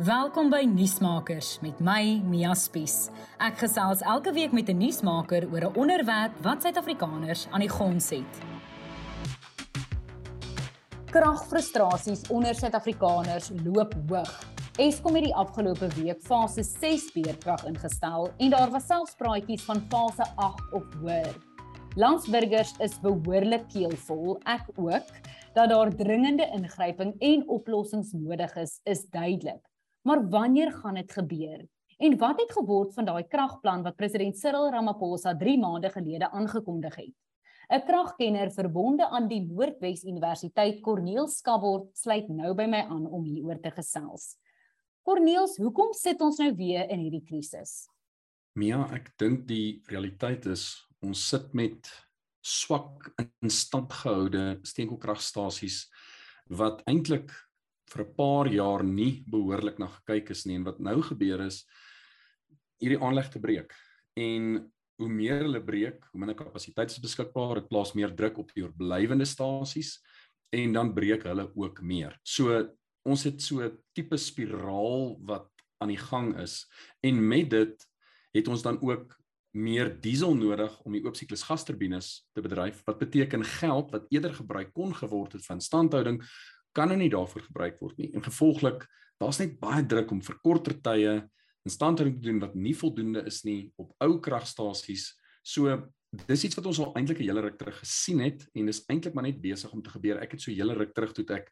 Welkom by Nuusmakers met my Mia Spies. Ek gesels elke week met 'n nuusmaker oor 'n onderwerp wat Suid-Afrikaners aan die gons het. Kragfrustrasies onder Suid-Afrikaners loop hoog. Eskom het die afgelope week fase 6 beerkrag ingestel en daar was selfs praatjies van fase 8 of hoër. Landsburgers is behoorlik keelvol, ek ook, dat daar dringende ingryping en oplossings nodig is, is duidelik. Maar wanneer gaan dit gebeur? En wat het geword van daai kragplan wat president Cyril Ramaphosa 3 maande gelede aangekondig het? 'n Kragkenner verbonde aan die Noordwes Universiteit, Corneel Skabord, sluit nou by my aan om hieroor te gesels. Corneels, hoekom sit ons nou weer in hierdie krisis? Mia, ek dink die realiteit is ons sit met swak in stand gehoude steenkoolkragstasies wat eintlik vir 'n paar jaar nie behoorlik na gekyk is nie. En wat nou gebeur is hierdie aanleg te breek. En hoe meer hulle breek, hoe minder kapasiteit is beskikbaar, dit plaas meer druk op die oorblywende stasies en dan breek hulle ook meer. So ons het so 'n tipe spiraal wat aan die gang is. En met dit het ons dan ook meer diesel nodig om die oop siklus gasturbines te bedryf wat beteken geld wat eerder gebruik kon geword het van standhouding kan nou nie daarvoor gebruik word nie. En gevolglik, daar's net baie druk om vir korter tye instandhouding te doen wat nie voldoende is nie op ou kragstasies. So dis iets wat ons al eintlik 'n hele ruk terug gesien het en dis eintlik maar net besig om te gebeur. Ek het so 'n hele ruk terug toe ek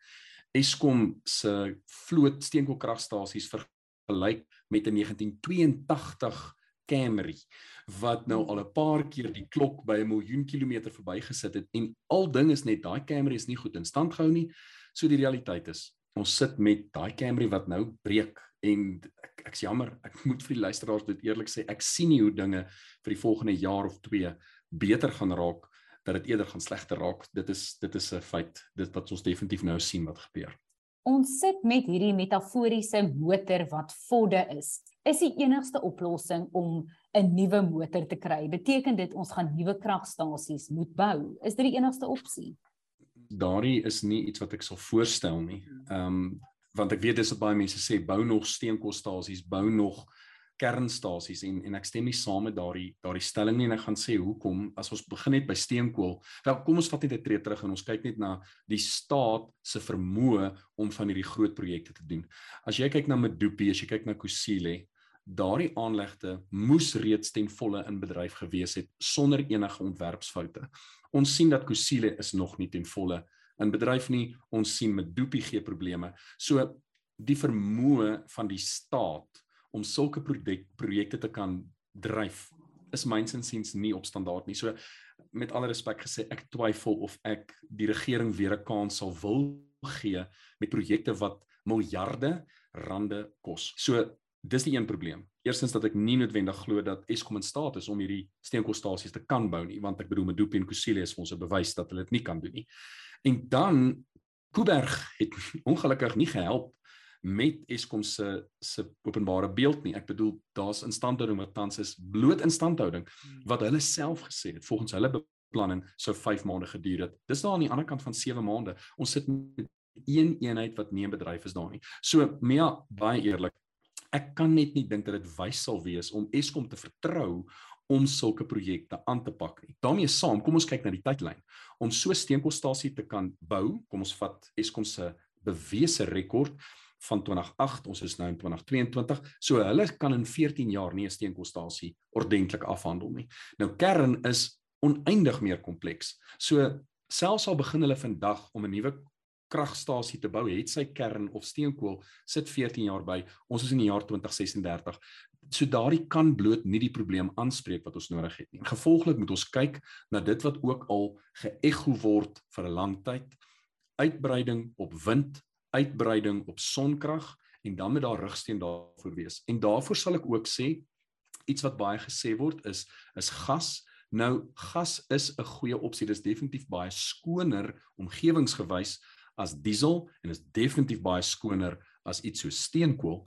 Eskom se vloot steenkoolkragstasies vergelyk met 'n 1982 Camry wat nou al 'n paar keer die klok by 'n miljoen kilometer verbygesit het en al ding is net daai Camry is nie goed in stand gehou nie. So die realiteit is, ons sit met daai Camry wat nou breek en ek ek's jammer, ek moet vir die luisteraars dit eerlik sê, ek sien nie hoe dinge vir die volgende jaar of 2 beter gaan raak dat dit eerder gaan slegter raak. Dit is dit is 'n feit. Dit wat ons definitief nou sien wat gebeur. Ons sit met hierdie metaforiese motor wat vodde is. Is die enigste oplossing om 'n nuwe motor te kry? Beteken dit ons gaan nuwe kragstasies moet bou? Is dit die enigste opsie? Daardie is nie iets wat ek sal voorstel nie. Ehm um, want ek weet dis wat baie mense sê bou nog steenkoolstasies, bou nog kernstasies en en ek stem nie saam met daardie daardie stelling nie en ek gaan sê hoekom as ons begin net by steenkool. Wel kom ons vat net 'n tree terug en ons kyk net na die staat se vermoë om van hierdie groot projekte te doen. As jy kyk na Medupi, as jy kyk na Kusile, daardie aanlegte moes reeds ten volle in bedryf gewees het sonder enige ontwerpsfoute. Ons sien dat Kusile is nog nie ten volle in bedryf nie. Ons sien met Doopie gee probleme. So die vermoë van die staat om sulke projekte te kan dryf is myns insiens nie op standaard nie. So met alle respek gesê, ek twyfel of ek die regering weer 'n kans sal wil gee met projekte wat miljarde rande kos. So dis die een probleem. Eerstens dat ek nie noodwendig glo dat Eskom in staat is om hierdie steenkoolstasies te kan bou nie, want ek bedoel Medupi en Kusile is vir ons 'n bewys dat hulle dit nie kan doen nie. En dan Kuiberg het ongelukkig nie gehelp met Eskom se se openbare beeld nie. Ek bedoel daar's instandhouding wat tans is bloot instandhouding wat hulle self gesê het volgens hulle beplanning sou 5 maande geduur het. Dis daar aan die ander kant van 7 maande. Ons sit met een eenheid wat nie in bedryf is daar nie. So Mia, baie eerlik, ek kan net nie dink dat dit wys sal wees om Eskom te vertrou om sulke projekte aan te pak nie. daarmee saam, kom ons kyk na die tydlyn. Om so 'n steenkoolstasie te kan bou, kom ons vat Eskom se bewese rekord van 2008, ons is nou in 2022. So hulle kan in 14 jaar nie 'n steenkoolstasie ordentlik afhandel nie. Nou kern is oneindig meer kompleks. So selfs al begin hulle vandag om 'n nuwe kragstasie te bou, het sy kern of steenkool sit 14 jaar by. Ons is in die jaar 2036. So daardie kan bloot nie die probleem aanspreek wat ons nodig het nie. Gevolglik moet ons kyk na dit wat ook al geëgo word vir 'n lang tyd. Uitbreiding op wind, uitbreiding op sonkrag en dan moet daar rigsteen daarvoor wees. En daarvoor sal ek ook sê iets wat baie gesê word is is gas Nou gas is 'n goeie opsie. Dit is definitief baie skoner omgewingsgewys as diesel en is definitief baie skoner as iets so steenkool.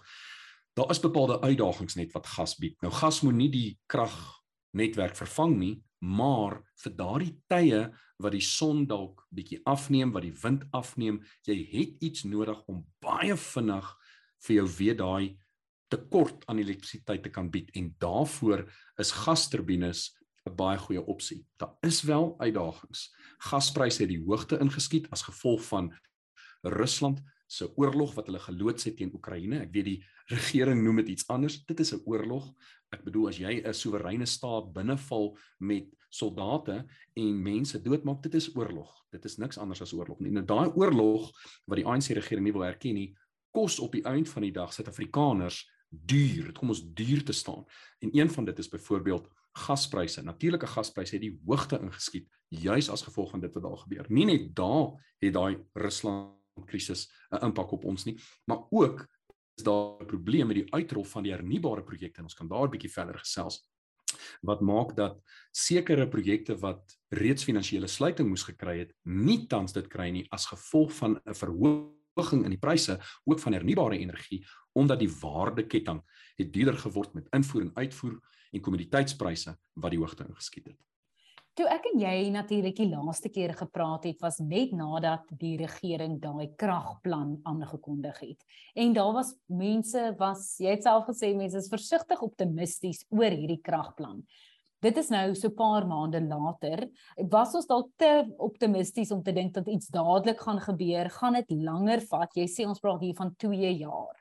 Daar is bepaalde uitdagings net wat gas bied. Nou gas moet nie die kragnetwerk vervang nie, maar vir daardie tye wat die son dalk bietjie afneem, wat die wind afneem, jy het iets nodig om baie vinnig vir jou weer daai tekort aan elektrisiteit te kan bied en daarvoor is gasturbines 'n baie goeie opsie. Daar is wel uitdagings. Gaspryse het die hoogte ingeskiet as gevolg van Rusland se oorlog wat hulle geloods het teen Oekraïne. Ek weet die regering noem dit iets anders. Dit is 'n oorlog. Ek bedoel as jy 'n soewereine staat binneval met soldate en mense doodmaak, dit is oorlog. Dit is niks anders as oorlog nie. Nou daai oorlog wat die ANC regering nie wil erken nie, kos op die einde van die dag Suid-Afrikaners duur. Dit kom ons duur te staan. En een van dit is byvoorbeeld gaspryse. Natuurlike gaspryse het die hoogte ingeskiet juis as gevolg van dit wat daar gebeur. Nie net daar het daai Rusland krisis 'n impak op ons nie, maar ook is daar 'n probleem met die uitrol van die hernubare projekte en ons kan daar 'n bietjie verder gesels wat maak dat sekere projekte wat reeds finansiële sluiting moes gekry het, nie tans dit kry nie as gevolg van 'n verhoging in die pryse ook van hernubare energie omdat die waardeketting het duurder geword met invoer en uitvoer en kommoditeitspryse wat die hoogte ingeskiet het. Toe ek en jy natuurlik die laaste keer gepraat het, was net nadat die regering daai kragplan aangekondig het. En daar was mense was jy het self gesê mense is versigtig optimisties oor hierdie kragplan. Dit is nou so 'n paar maande later. Was ons dalk te optimisties om te dink dat iets dadelik gaan gebeur? Gaan dit langer vat? Jy sê ons praat hier van 2 jaar.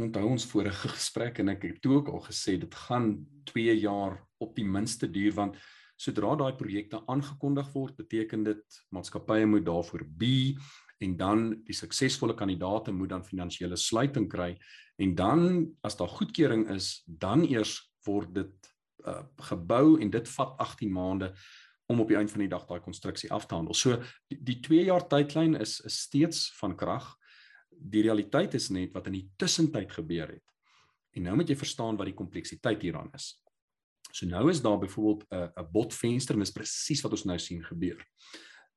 Onthou ons vorige gesprek en ek het ook al gesê dit gaan 2 jaar op die minste duur want sodra daai projekte aangekondig word, beteken dit maatskappye moet daarvoor be en dan die suksesvolle kandidaate moet dan finansiële sluiting kry en dan as daar goedkeuring is, dan eers word dit uh, gebou en dit vat 18 maande om op die einde van die dag daai konstruksie af te handel. So die, die 2 jaar tydlyn is, is steeds van krag. Die realiteit is net wat in die tussentyd gebeur het. En nou moet jy verstaan wat die kompleksiteit hieraan is. So nou is daar byvoorbeeld 'n 'n botvenster en dis presies wat ons nou sien gebeur.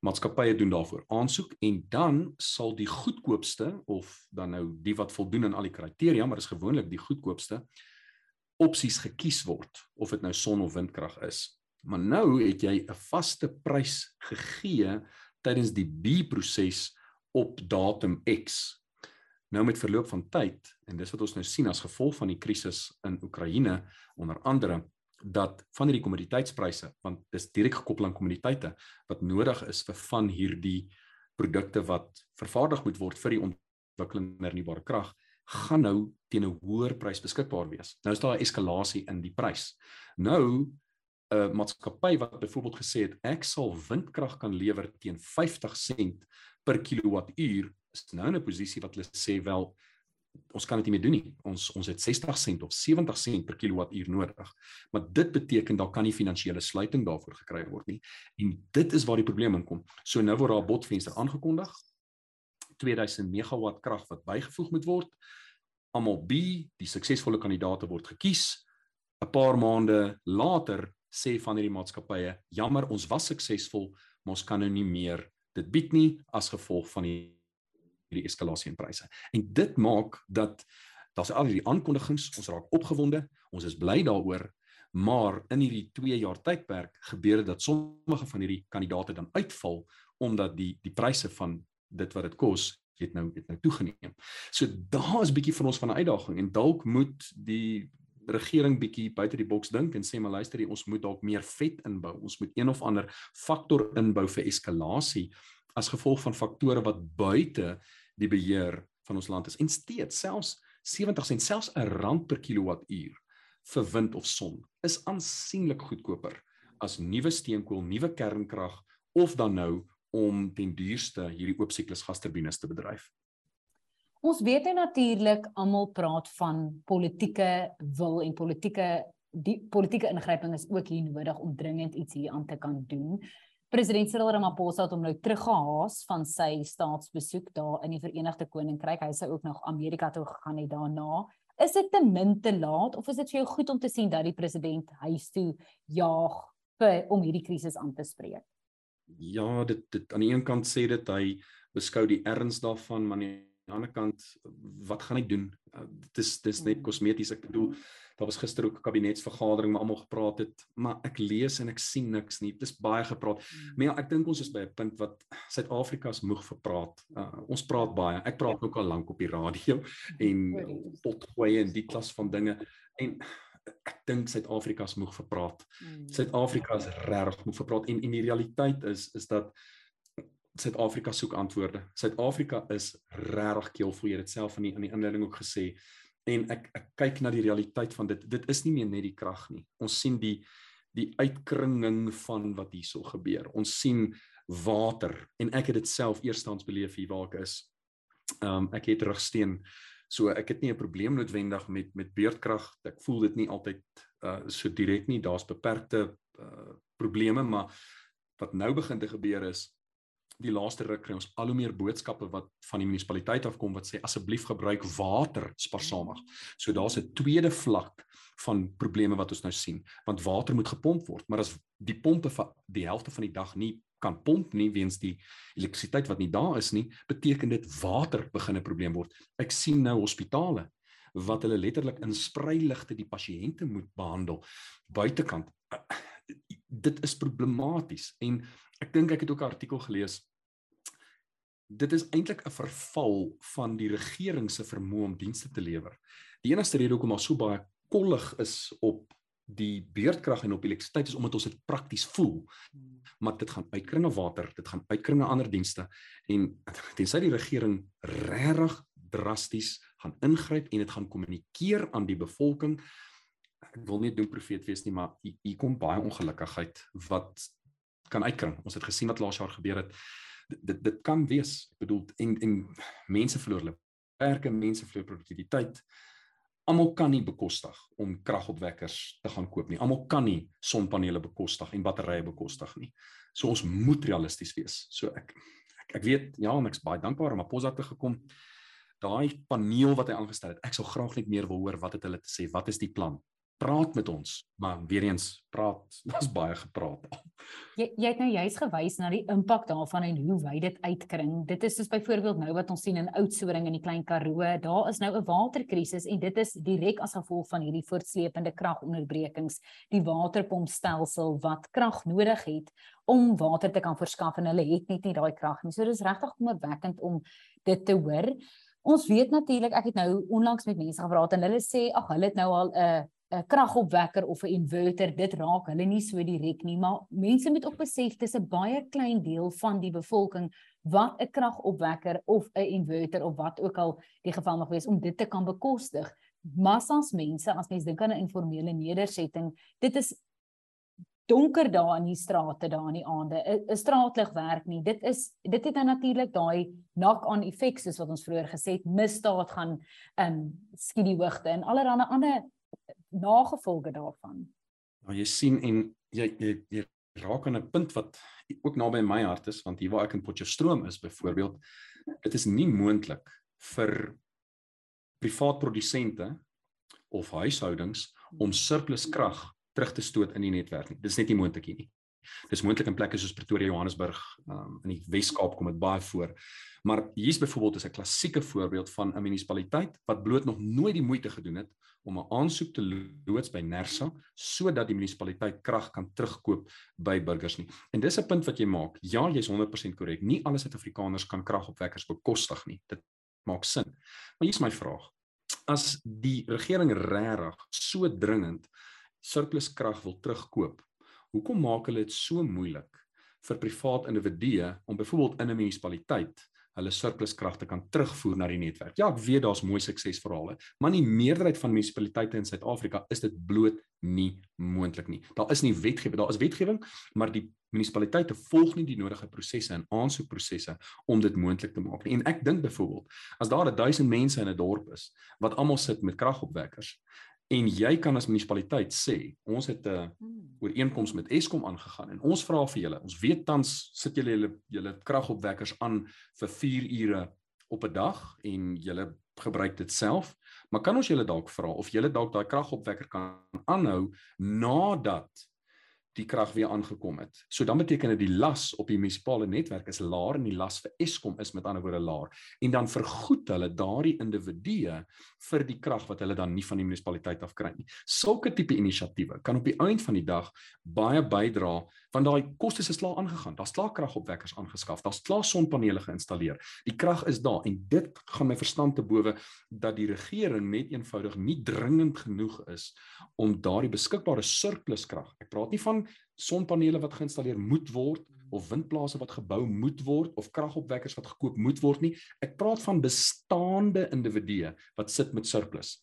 Maatskappye doen daarvoor aansoek en dan sal die goedkoopste of dan nou die wat voldoen aan al die kriteria, maar is gewoonlik die goedkoopste opsies gekies word of dit nou son of windkrag is. Maar nou het jy 'n vaste prys gegee tydens die B-proses op datum X. Nou met verloop van tyd en dis wat ons nou sien as gevolg van die krisis in Oekraïne onder andere dat van hierdie kommoditeitspryse want dis direk gekoppel aan kommoditeite wat nodig is vir van hierdie produkte wat vervaardig moet word vir die ontwikkeling van hernubare krag gaan nou teen 'n hoër prys beskikbaar wees. Nou is daar 'n eskalasie in die prys. Nou 'n maatskappy wat byvoorbeeld gesê het ek sal windkrag kan lewer teen 50 sent per kilowattuur is nou in 'n posisie wat hulle sê wel ons kan dit nie meer doen nie. Ons ons het 60 sent of 70 sent per kilowattuur nodig. Maar dit beteken daar kan nie finansiële sluiting daarvoor gekry word nie. En dit is waar die probleem inkom. So nou word daar 'n botvenster aangekondig. 2000 megawatt krag wat bygevoeg moet word. Almal B, die suksesvolle kandidaate word gekies. 'n Paar maande later sê van hierdie maatskappye, jammer, ons was suksesvol, maar ons kan nou nie meer dit bied nie as gevolg van die hierdie eskalasie in pryse. En dit maak dat daar's al hierdie aankondigings, ons raak opgewonde, ons is bly daaroor, maar in hierdie 2 jaar tydperk gebeur dit dat sommige van hierdie kandidate dan uitval omdat die die pryse van dit wat dit kos het nou het nou toegeneem. So daar is bietjie van ons van 'n uitdaging en dalk moet die regering bietjie buite die boks dink en sê maar luister jy ons moet dalk meer vet inbou. Ons moet een of ander faktor inbou vir eskalasie as gevolg van faktore wat buite die beheer van ons land is en steeds selfs 70 sent selfs 'n rand per kilowattuur vir wind of son is aansienlik goedkoper as nuwe steenkool, nuwe kernkrag of dan nou om ten duurste hierdie oop siklus gasturbines te bedryf. Ons weet natuurlik almal praat van politieke wil en politieke die politieke ingryping is ook hier nodig om dringend iets hier aan te kan doen. President Cyril Ramaphosa het hom nou teruggehaas van sy staatsbesoek daar in die Verenigde Koninkryk. Hy sou ook nog Amerika toe gegaan het daarna. Is dit te min te laat of is dit vir jou goed om te sien dat die president huis toe jaag vir om hierdie krisis aan te spreek? Ja, dit dit aan die een kant sê dit hy beskou die erns daarvan, maar aan die ander kant wat gaan hy doen? dis dis net mm. kosmeties. Ek bedoel daar was gister ook 'n kabinetsvergadering waar almal gepraat het, maar ek lees en ek sien niks nie. Dis baie gepraat. Mm. Maar ja, ek dink ons is by 'n punt wat Suid-Afrika se moeg vir praat. Uh, ons praat baie. Ek praat ook al lank op die radio en potgoeie en die klas van dinge en ek dink Suid-Afrika se moeg vir praat. Mm. Suid-Afrika is regtig moeg vir praat en en die realiteit is is dat Suid-Afrika soek antwoorde. Suid-Afrika is regtig keelvol. Jy het dit self in die in die inleiding ook gesê. En ek ek kyk na die realiteit van dit. Dit is nie meer net die krag nie. Ons sien die die uitkringing van wat hierso gebeur. Ons sien water en ek het dit self eerstens beleef hier waar ek is. Ehm um, ek het rugsteen. So ek het nie 'n probleem noodwendig met met beurtkrag. Ek voel dit nie altyd uh so direk nie. Daar's beperkte uh probleme, maar wat nou begin te gebeur is die laaste ruk kry ons al hoe meer boodskappe wat van die munisipaliteit afkom wat sê asseblief gebruik water spaarsamig. So daar's 'n tweede vlak van probleme wat ons nou sien, want water moet gepomp word, maar as die pompe vir die helfte van die dag nie kan pomp nie weens die elektrisiteit wat nie daar is nie, beteken dit water begin 'n probleem word. Ek sien nou hospitale wat hulle letterlik in spreiligte die pasiënte moet behandel buitekant. Dit is problematies en ek dink ek het ook 'n artikel gelees dit is eintlik 'n verval van die regering se vermoë om dienste te lewer. Die enigste rede hoekom ons so baie kollig is op die beurtkrag en op elektrisiteit is omdat ons dit prakties voel. Maar dit gaan uitkringe water, dit gaan uitkringe ander dienste en tensy die regering regtig drasties gaan ingryp en dit gaan kommunikeer aan die bevolking. Ek wil nie doen profeet wees nie, maar hier kom baie ongelukkigheid wat kan uitkring. Ons het gesien wat laas jaar gebeur het. Dit dit kan wees. Ek bedoel en en mense verloor hulle werke, mense verloor produktiwiteit. Almal kan nie bekostig om kragopwekkers te gaan koop nie. Almal kan nie sonpanele bekostig en batterye bekostig nie. So ons moet realisties wees. So ek ek, ek weet ja, en ek's baie dankbaar om Aposa te gekom. Daai paneel wat hy aangestel het, ek sou graag net meer wil hoor wat het hulle te sê. Wat is die plan? Praat met ons, maar weer eens praat, daar's baie gepraat. Jy jy het nou juist gewys na die impak daarvan en hoe wyd dit uitkring. Dit is soos byvoorbeeld nou wat ons sien in Oudtshoorn in die Klein Karoo, daar is nou 'n waterkrisis en dit is direk as gevolg van hierdie voortsleepende kragonderbrekings, die waterpompstelsel wat krag nodig het om water te kan verskaf en hulle het net nie daai krag nie. So dis regtig kommerwekkend om dit te hoor. Ons weet natuurlik ek het nou onlangs met mense gepraat en hulle sê ag hulle het nou al 'n 'n kragopwekker of 'n inverter, dit raak hulle nie so direk nie, maar mense moet ook besef dis 'n baie klein deel van die bevolking wat 'n kragopwekker of 'n inverter of wat ook al die geval mag wees om dit te kan bekostig. Massas mense, as mens dink aan 'n informele nedersetting, dit is donker daar in die strate daar in die aande. 'n Straatlig werk nie. Dit is dit het dan natuurlik daai knock-on effek soos wat ons vroeër gesê het, misdaad gaan in um, skiet die hoogte en allerlei ander nagevolge daarvan. Nou jy sien en jy jy, jy raak aan 'n punt wat ook naby my hart is want hier waar ek in Potchefstroom is byvoorbeeld dit is nie moontlik vir privaat produsente of huishoudings om surplus krag terug te stoot in die netwerk nie. Dis net nie moontlik nie. Dis moontlik in plekke soos Pretoria, Johannesburg, um, in die Wes-Kaap kom dit baie voor. Maar hier's byvoorbeeld is 'n klassieke voorbeeld van 'n munisipaliteit wat bloot nog nooit die moeite gedoen het om 'n aansoek te loods by Nersa sodat die munisipaliteit krag kan terugkoop by burgers nie. En dis 'n punt wat jy maak. Ja, jy's 100% korrek. Nie alle Suid-Afrikaners kan kragopwekkers bekostig nie. Dit maak sin. Maar hier's my vraag. As die regering regtig so dringend surplus krag wil terugkoop, hoekom maak hulle dit so moeilik vir privaat individue om byvoorbeeld in 'n munisipaliteit hulle surplus kragte kan terugvoer na die netwerk. Ja, ek weet daar's mooi suksesverhale, maar in die meerderheid van munisipaliteite in Suid-Afrika is dit bloot nie moontlik nie. Daar is nie wetgewing, daar is wetgewing, maar die munisipaliteite volg nie die nodige prosesse en aansoekprosesse om dit moontlik te maak nie. En ek dink byvoorbeeld, as daar 1000 mense in 'n dorp is wat almal sit met kragopwekkers en jy kan as munisipaliteit sê ons het 'n hmm. ooreenkoms met Eskom aangegaan en ons vra vir julle ons weet tans sit julle julle julle kragopwekkers aan vir 4 ure op 'n dag en julle gebruik dit self maar kan ons julle dalk vra of julle dalk daai kragopwekker kan aanhou nadat die krag weer aangekom het. So dan beteken dit die las op die munisipale netwerk is laer en die las vir Eskom is met ander woorde laer. En dan vergoed hulle daardie individue vir die krag wat hulle dan nie van die munisipaliteit af kry nie. Sulke tipe inisiatiewe kan op die einde van die dag baie bydra want daai kostes is klaar aangegaan. Daar's klaar kragopwekkers aangeskaf. Daar's klaar sonpanele geïnstalleer. Die krag is daar en dit gaan my verstand te bowe dat die regering net eenvoudig nie dringend genoeg is om daardie beskikbare surpluskrag. Ek praat nie van sonpanele wat geïnstalleer moet word of windplase wat gebou moet word of kragopwekkers wat gekoop moet word nie. Ek praat van bestaande individue wat sit met surplus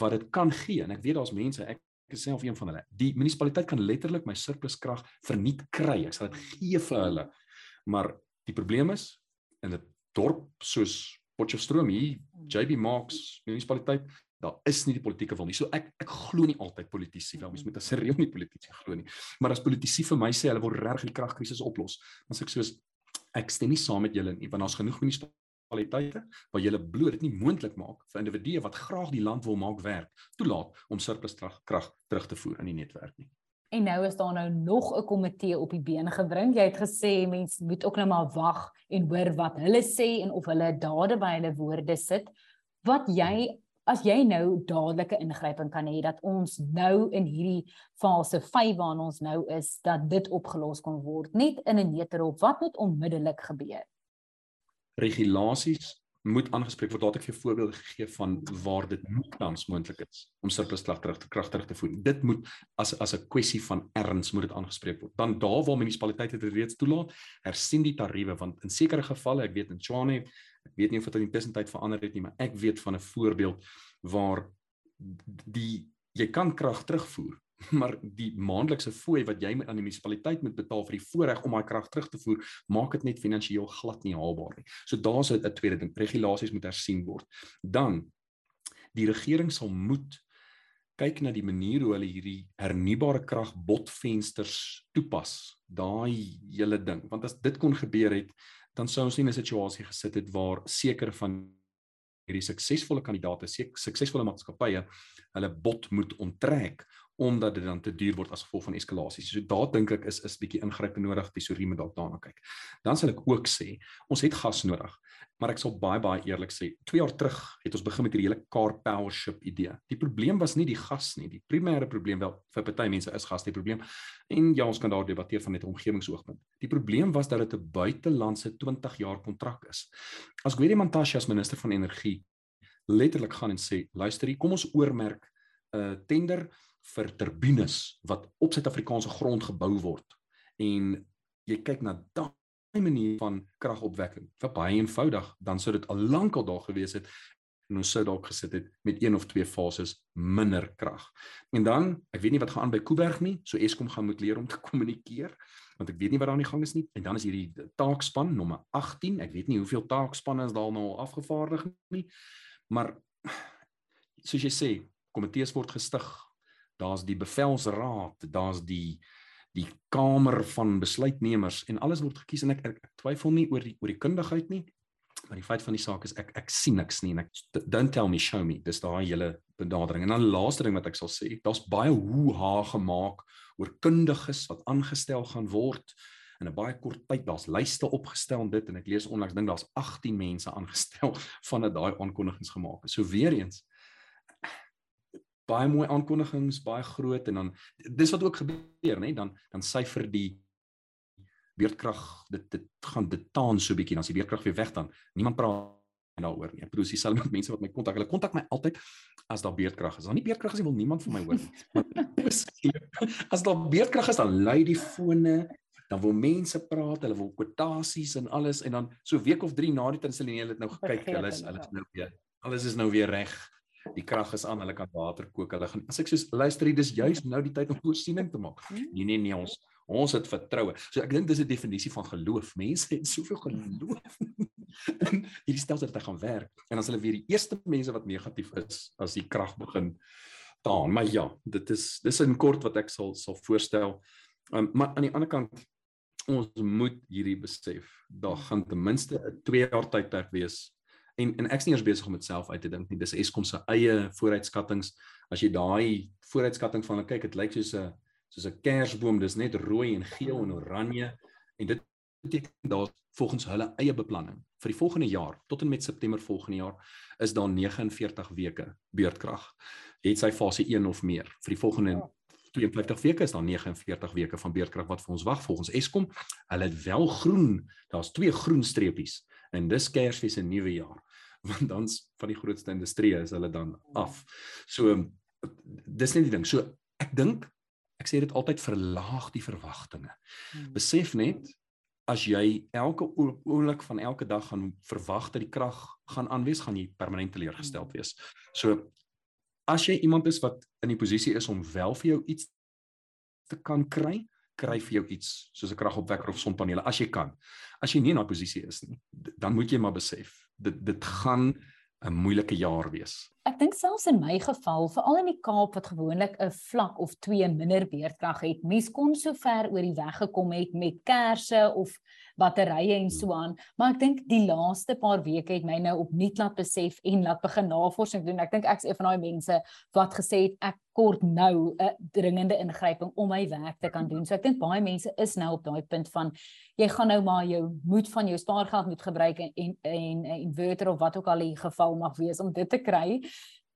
wat dit kan gee en ek weet daar's mense ek ek is self een van hulle. Die munisipaliteit kan letterlik my surplus krag verniet kry. Ek sal dit gee vir hulle. Maar die probleem is in 'n dorp soos Potchefstroom hier, JB Marks munisipaliteit, daar is nie die politieke wil nie. So ek ek glo nie altyd politici wel. Mens moet as reël nie politici glo nie. Maar as politici vir my sê hulle wil reg die kragkrisis oplos, dan sê ek soos ek stem nie saam met julle nie, want daar's genoeg munisipaliteite waar jy bloot dit nie moontlik maak vir individue wat graag die land wil maak werk toelaat om surplus krag terug te voer in die netwerk nie. En nou is daar nou nog 'n komitee op die been gebring. Jy het gesê mense moet ook nou maar wag en hoor wat hulle sê en of hulle dade by hulle woorde sit. Wat jy as jy nou dadelike ingryping kan hê dat ons nou in hierdie fase 5 waarin ons nou is dat dit opgelos kan word net in 'n neterop wat moet onmiddellik gebeur regulasies moet aangespreek word. Laat ek vir voorbeelde gee van waar dit tans moontlik is om surplus krag terug te krag terug te voer. Dit moet as as 'n kwessie van erns moet dit aangespreek word. Dan daar waar munisipaliteite dit reeds toelaat, hersien die tariewe want in sekere gevalle, ek weet in Tshwane, ek weet nie of dit in die tussentyd verander het nie, maar ek weet van 'n voorbeeld waar die jy kan krag terugvoer maar die maandelikse fooi wat jy aan die munisipaliteit moet betaal vir die voorreg om daai krag terug te voer, maak dit net finansiëel glad nie haalbaar nie. So daar's 'n tweede ding, regulasies moet hersien word. Dan die regering sal moet kyk na die manier hoe hulle hierdie hernubare krag botvensters toepas. Daai hele ding, want as dit kon gebeur het, dan sou ons nie in 'n situasie gesit het waar sekere van hierdie suksesvolle kandidaate, suksesvolle maatskappye hulle bot moet onttrek omdat dit dan te duur word as gevolg van eskalasie. So daar dink ek is is bietjie ingryping nodig, tesorie moet dalk daarna kyk. Dan sal ek ook sê, ons het gas nodig. Maar ek sal baie baie eerlik sê, 2 jaar terug het ons begin met hierdie hele car power ship idee. Die probleem was nie die gas nie. Die primêre probleem wel vir party mense is gas die probleem. En ja, ons kan daar debatteer van net omgewingsoogpunt. Die probleem was dat dit 'n buitelandse 20 jaar kontrak is. As Gwede Mantashe as minister van energie letterlik gaan en sê, luister hier, kom ons oormerk 'n uh, tender vir turbines wat op Suid-Afrikaanse grond gebou word en jy kyk na daai manier van kragopwekking vir baie eenvoudig dan sou dit al lank al daar gewees het en ons sou dalk gesit het met een of twee fases minder krag. En dan, ek weet nie wat gaan aan by Kuiberg nie, so Eskom gaan moet leer om te kommunikeer want ek weet nie wat daar aan die gang is nie. En dan is hierdie taakspan nommer 18. Ek weet nie hoeveel taakspanne is daar nou afgevaardig nie. Maar soos jy sê, komitees word gestig daar's die bevelsraad, daar's die die kamer van besluitnemers en alles word gekies en ek, ek, ek twyfel nie oor die oor die kundigheid nie. Maar die feit van die saak is ek ek sien niks nie en ek don't tell me show me. Dis daai hele benadering. En dan laaste ding wat ek sal sê, daar's baie hoe ha gemaak oor kundiges wat aangestel gaan word in 'n baie kort tyd. Daar's lyste opgestel en dit en ek lees onlangs ding daar's 18 mense aangestel vandat daai aankondigings gemaak is. So weer eens, baie mooi aankondigings, baie groot en dan dis wat ook gebeur, nê, dan dan syfer die beerdkrag dit dit gaan dit taan so bietjie dan as die beerdkrag weer weg dan niemand praat daaroor nie. Ek bedoel dis selfs met mense wat my kontak, hulle kontak my altyd as daar beerdkrag is. As daar nie beerdkrag is nie, wil niemand van my hoor nie. Maar as daar beerdkrag is, dan lui die fone, dan wil mense praat, hulle wil kwotasies en alles en dan so week of 3 na die tyd sê hulle het nou gekyk, hulle is hulle is nou weer alles is nou weer reg die krag is aan, hulle kan water kook, hulle gaan as ek soos luister, dis juist nou die tyd om voorsiening te maak. Hmm. Nee nee nee, ons ons het vertroue. So ek dink dis 'n definisie van geloof. Mense het soveel geloof. en hierdie stelsel dat hy gaan werk en as hulle weer die eerste mense wat negatief is as die krag begin taan. Maar ja, dit is dis in kort wat ek sal sal voorstel. Um, maar aan die ander kant ons moet hierdie besef. Daar gaan ten minste 'n 2 jaar tydperk wees en en ek's nie eers besig om dit self uit te dink nie. Dis Eskom se eie vooruitskattinge. As jy daai vooruitskatting van kyk, dit lyk soos 'n soos 'n kersboom, dis net rooi en geel en oranje en dit beteken daar volgens hulle eie beplanning vir die volgende jaar tot en met September volgende jaar is daar 49 weke beurtkrag. Het sy fase 1 of meer. Vir die volgende 52 weke is daar 49 weke van beurtkrag wat vir ons wag volgens Eskom. Hulle het wel groen. Daar's twee groen streepies en dis Kersfees en Nuwe Jaar want dan's van die grootste industrie is hulle dan af. So dis net die ding. So ek dink ek sê dit altyd verlaag die verwagtinge. Hmm. Besef net as jy elke oomblik van elke dag gaan verwag dat die krag gaan aanwees, gaan jy permanent teleurgesteld hmm. wees. So as jy iemand is wat in die posisie is om wel vir jou iets te kan kry, kry vir jou iets soos 'n kragopwekker of sonpanele as jy kan. As jy nie in daai posisie is nie, dan moet jy maar besef dit dit gaan 'n moeilike jaar wees. Ek dink selfs in my geval, veral in die Kaap wat gewoonlik 'n vlak of 2 minder beerdkrag het, mens kon so ver oor die weg gekom het met kersse of batterye en so aan. Maar ek dink die laaste paar weke het my nou opnuut laat besef en laat begin navorsing doen. Ek dink ek's een van daai mense wat gesê het ek kort nou 'n dringende ingryping om my werk te kan doen. So ek dink baie mense is nou op daai punt van jy gaan nou maar jou moed van jou spaargeld moet gebruik en en 'n inverter of wat ook al die geval mag wees om dit te kry.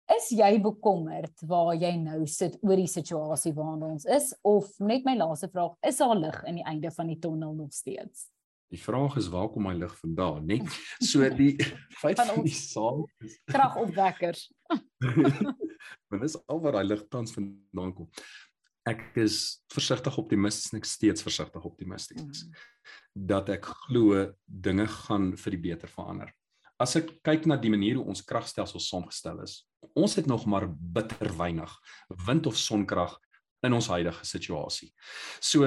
Is jy bekommerd waar jy nou sit oor die situasie waarin ons is of net my laaste vraag is daar lig aan die einde van die tonnel nog steeds? Die vraag is waar kom my lig vandaan, né? So die feit van, van die saak is kragopwekkers. Maar dis al waar daai lig tans vandaan kom. Ek is versigtig optimisties en ek steeds versigtig optimisties mm. dat ek glo dinge gaan vir die beter verander. As ek kyk na die manier hoe ons kragstelsel saamgestel is, ons het nog maar bitter weinig wind of sonkrag in ons huidige situasie. So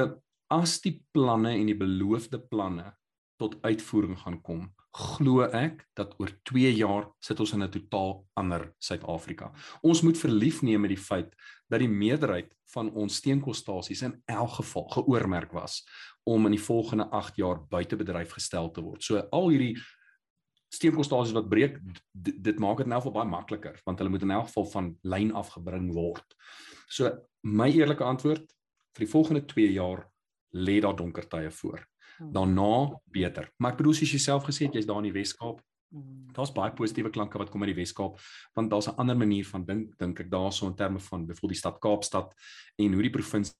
as die planne en die beloofde planne tot uitvoering gaan kom, glo ek dat oor 2 jaar sit ons in 'n totaal ander Suid-Afrika. Ons moet verlief neem met die feit dat die meerderheid van ons steenkoolstasies in elk geval geoormerk was om in die volgende 8 jaar buite bedryf gestel te word. So al hierdie steenkoolstasies wat breek, dit maak dit nou vir baie makliker want hulle moet in elk geval van lyn afgebring word. So my eerlike antwoord vir die volgende 2 jaar lê daar donker tye voor. Hmm. Daarna beter. Maar ek bedoel as jy self gesê het jy's daar in die Wes-Kaap. Hmm. Daar's baie positiewe klanke wat kom uit die Wes-Kaap want daar's 'n ander manier van dink dink ek daarso in terme van byvoorbeeld die stad Kaapstad en hoe die provinsie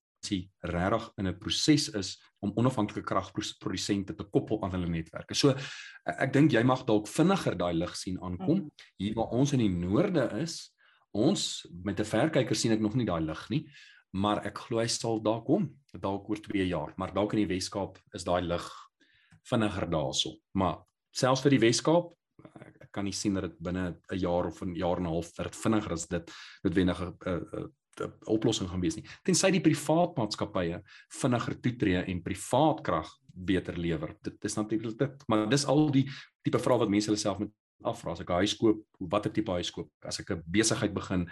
regtig in 'n proses is om onafhanklike kragprodusente te koppel aan hulle netwerke. So ek dink jy mag dalk vinniger daai lig sien aankom. Hmm. Hier waar ons in die noorde is, ons met 'n verkyker sien ek nog nie daai lig nie maar ek glo hy sal daar kom dalk oor 2 jaar maar dalk in die Weskaap is daai lig vinniger daarso maar selfs vir die Weskaap ek kan nie sien dat dit binne 'n jaar of 'n jaar en 'n half vir dit vinniger is dit noodwendige 'n uh, uh, oplossing gaan wees nie. Tensy die privaat maatskappye vinniger toetree en privaat krag beter lewer. Dit is natuurlik dit maar dis al die tipe vrae wat mense hulle self moet afvra. As ek 'n huis koop watter tipe huis koop? As ek 'n besigheid begin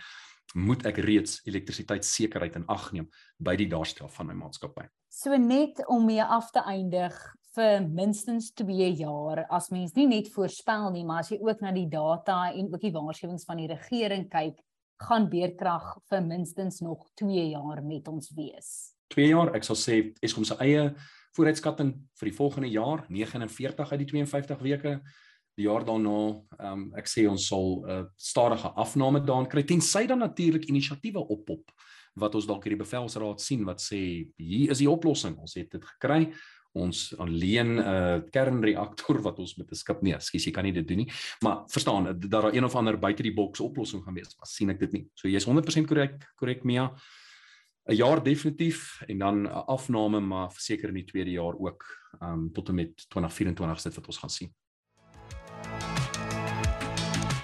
moet ek reeds elektrisiteitssekerheid in ag neem by die daarstel van my maatskappy. So net om mee af te eindig vir minstens 2 jaar as mens nie net voorspel nie, maar as jy ook na die data en ook die waarskuwings van die regering kyk, gaan beerkrag vir minstens nog 2 jaar met ons wees. 2 jaar, ek sal sê Eskom se eie vooruitskatting vir die volgende jaar 49 uit die 52 weke. Die jaar daarna ehm um, ek sê ons sal 'n uh, stadige afname daan kry tensy dan natuurlik inisiatiewe oppop wat ons dalk hierdie bevelsraad sien wat sê hier is die oplossing. Ons het dit gekry ons alleen 'n uh, kernreaktor wat ons met 'n skip nee skus jy kan nie dit doen nie. Maar verstaan dat daar een of ander buite die boks oplossing gaan wees maar sien ek dit nie. So jy's 100% korrek korrek Mia. 'n jaar definitief en dan 'n afname maar verseker in die tweede jaar ook um, tot en met 2024 sit wat ons gaan sien